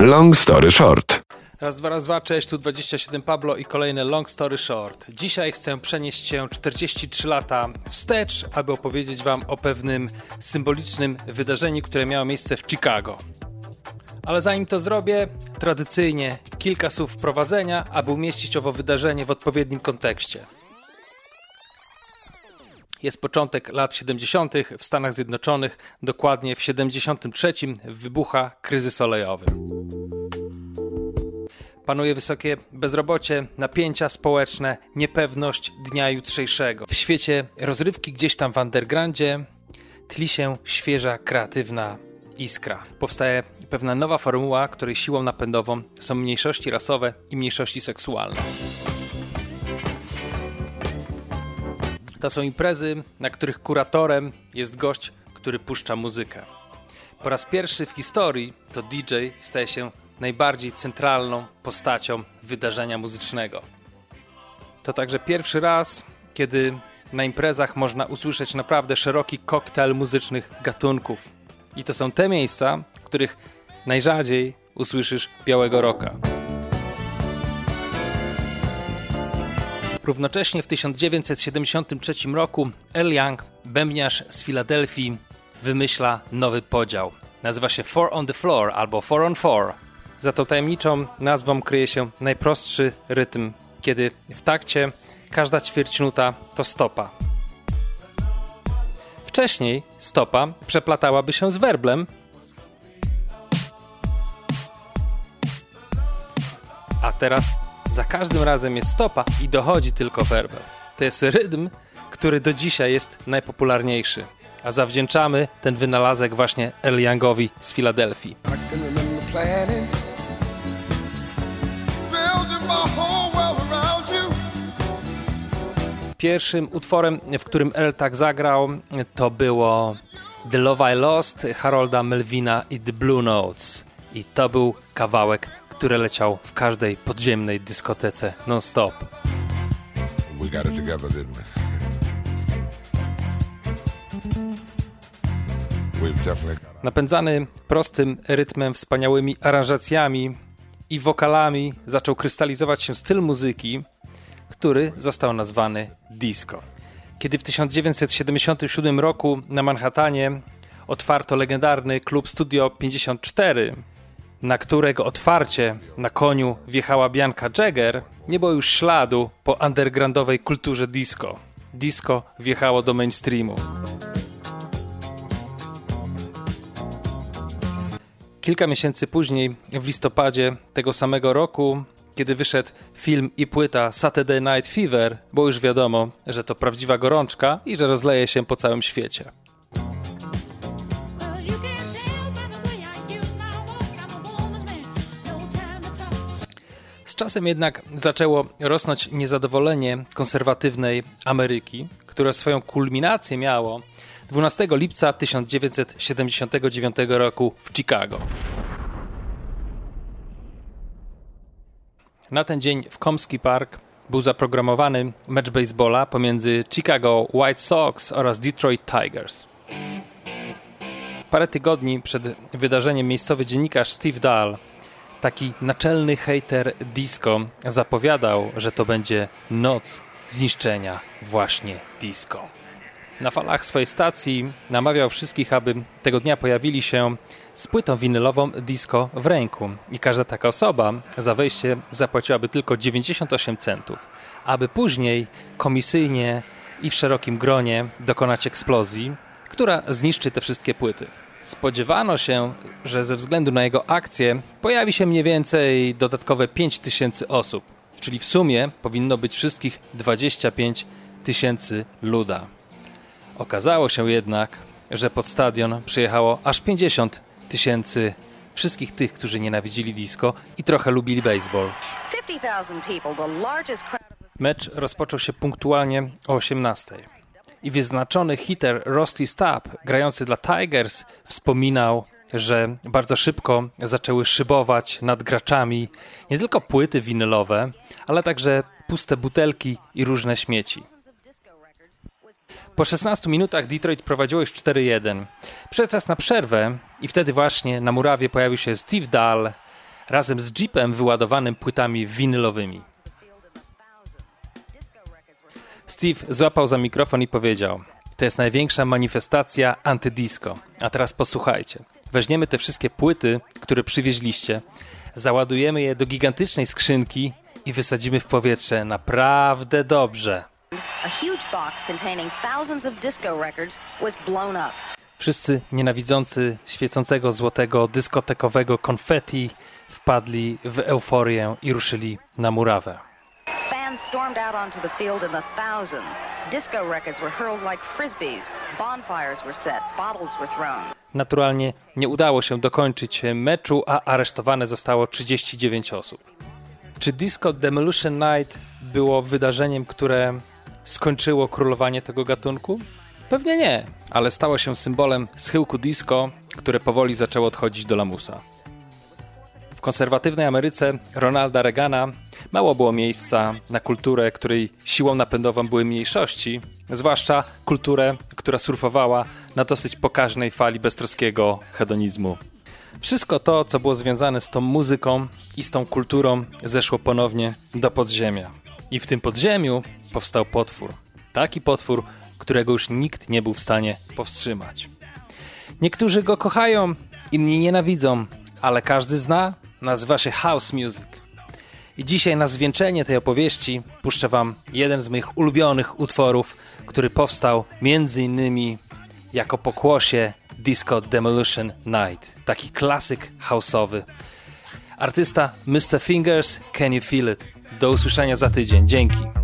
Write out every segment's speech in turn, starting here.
Long story short. Raz, dwa, raz, dwa, cześć, tu 27 Pablo i kolejny Long Story Short. Dzisiaj chcę przenieść się 43 lata wstecz, aby opowiedzieć wam o pewnym symbolicznym wydarzeniu, które miało miejsce w Chicago. Ale zanim to zrobię, tradycyjnie kilka słów wprowadzenia, aby umieścić owo wydarzenie w odpowiednim kontekście. Jest początek lat 70. w Stanach Zjednoczonych, dokładnie w 73 wybucha kryzys olejowy. Panuje wysokie bezrobocie, napięcia społeczne, niepewność dnia jutrzejszego. W świecie rozrywki gdzieś tam w undergroundzie tli się świeża, kreatywna iskra. Powstaje pewna nowa formuła, której siłą napędową są mniejszości rasowe i mniejszości seksualne. To są imprezy, na których kuratorem jest gość, który puszcza muzykę. Po raz pierwszy w historii to DJ staje się najbardziej centralną postacią wydarzenia muzycznego. To także pierwszy raz, kiedy na imprezach można usłyszeć naprawdę szeroki koktajl muzycznych gatunków. I to są te miejsca, w których najrzadziej usłyszysz białego roka. Równocześnie w 1973 roku El Young, bębniarz z Filadelfii, wymyśla nowy podział. Nazywa się Four on the Floor albo Four on Four. Za tą tajemniczą nazwą kryje się najprostszy rytm, kiedy w takcie każda ćwierćnuta to stopa. Wcześniej stopa przeplatałaby się z werblem, a teraz za każdym razem jest stopa i dochodzi tylko werbel. To jest rytm, który do dzisiaj jest najpopularniejszy, a zawdzięczamy ten wynalazek właśnie El Youngowi z Filadelfii. Pierwszym utworem, w którym El tak zagrał, to było The Love I Lost Harolda Melvina i The Blue Notes. I to był kawałek, który leciał w każdej podziemnej dyskotece non-stop. We got it together, didn't we? Napędzany prostym rytmem, wspaniałymi aranżacjami i wokalami zaczął krystalizować się styl muzyki, który został nazwany disco. Kiedy w 1977 roku na Manhattanie otwarto legendarny klub Studio 54, na którego otwarcie na koniu wjechała Bianca Jagger, nie było już śladu po undergroundowej kulturze disco. Disco wjechało do mainstreamu. Kilka miesięcy później, w listopadzie tego samego roku, kiedy wyszedł film i płyta Saturday Night Fever, było już wiadomo, że to prawdziwa gorączka i że rozleje się po całym świecie. Czasem jednak zaczęło rosnąć niezadowolenie konserwatywnej Ameryki, które swoją kulminację miało 12 lipca 1979 roku w Chicago. Na ten dzień w Komski Park był zaprogramowany mecz baseballa pomiędzy Chicago White Sox oraz Detroit Tigers. Parę tygodni przed wydarzeniem miejscowy dziennikarz Steve Dahl, taki naczelny hater disco, zapowiadał, że to będzie noc zniszczenia właśnie disco. Na falach swojej stacji namawiał wszystkich, aby tego dnia pojawili się z płytą winylową disco w ręku i każda taka osoba za wejście zapłaciłaby tylko 98 centów, aby później komisyjnie i w szerokim gronie dokonać eksplozji, która zniszczy te wszystkie płyty. Spodziewano się, że ze względu na jego akcję pojawi się mniej więcej dodatkowe 5 tysięcy osób, czyli w sumie powinno być wszystkich 25 tysięcy luda. Okazało się jednak, że pod stadion przyjechało aż 50 tysięcy wszystkich tych, którzy nienawidzili disco i trochę lubili baseball. Mecz rozpoczął się punktualnie o 18. I wyznaczony hitter Rusty Stapp, grający dla Tigers, wspominał, że bardzo szybko zaczęły szybować nad graczami nie tylko płyty winylowe, ale także puste butelki i różne śmieci. Po 16 minutach Detroit prowadziło już 4-1. Przyszedł czas na przerwę i wtedy właśnie na murawie pojawił się Steve Dahl razem z jeepem wyładowanym płytami winylowymi. Steve złapał za mikrofon i powiedział: To jest największa manifestacja antydisco. A teraz posłuchajcie. Weźmiemy te wszystkie płyty, które przywieźliście, załadujemy je do gigantycznej skrzynki i wysadzimy w powietrze naprawdę dobrze. Wszyscy nienawidzący świecącego złotego dyskotekowego konfetti wpadli w euforię i ruszyli na murawę. Fans stormed out onto the field in the thousands. Disco records were hurled like frisbees. Bonfires were set. Bottles were thrown. Naturalnie nie udało się dokończyć meczu, a aresztowane zostało 39 osób. Czy Disco Demolition Night było wydarzeniem, które skończyło królowanie tego gatunku? Pewnie nie, ale stało się symbolem schyłku disco, które powoli zaczęło odchodzić do lamusa. W konserwatywnej Ameryce Ronalda Reagana mało było miejsca na kulturę, której siłą napędową były mniejszości, zwłaszcza kulturę, która surfowała na dosyć pokaźnej fali beztroskiego hedonizmu. Wszystko to, co było związane z tą muzyką i z tą kulturą, zeszło ponownie do podziemia. I w tym podziemiu powstał potwór. Taki potwór, którego już nikt nie był w stanie powstrzymać. Niektórzy go kochają, inni nienawidzą, ale każdy zna, nazywa się house music. I dzisiaj na zwieńczenie tej opowieści puszczę wam jeden z moich ulubionych utworów, który powstał między innymi jako pokłosie Disco Demolition Night. Taki klasyk houseowy. Artysta Mr. Fingers, Can You Feel It? Do usłyszenia za tydzień. Dzięki.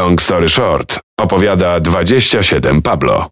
Long story short, opowiada 27 Pablo.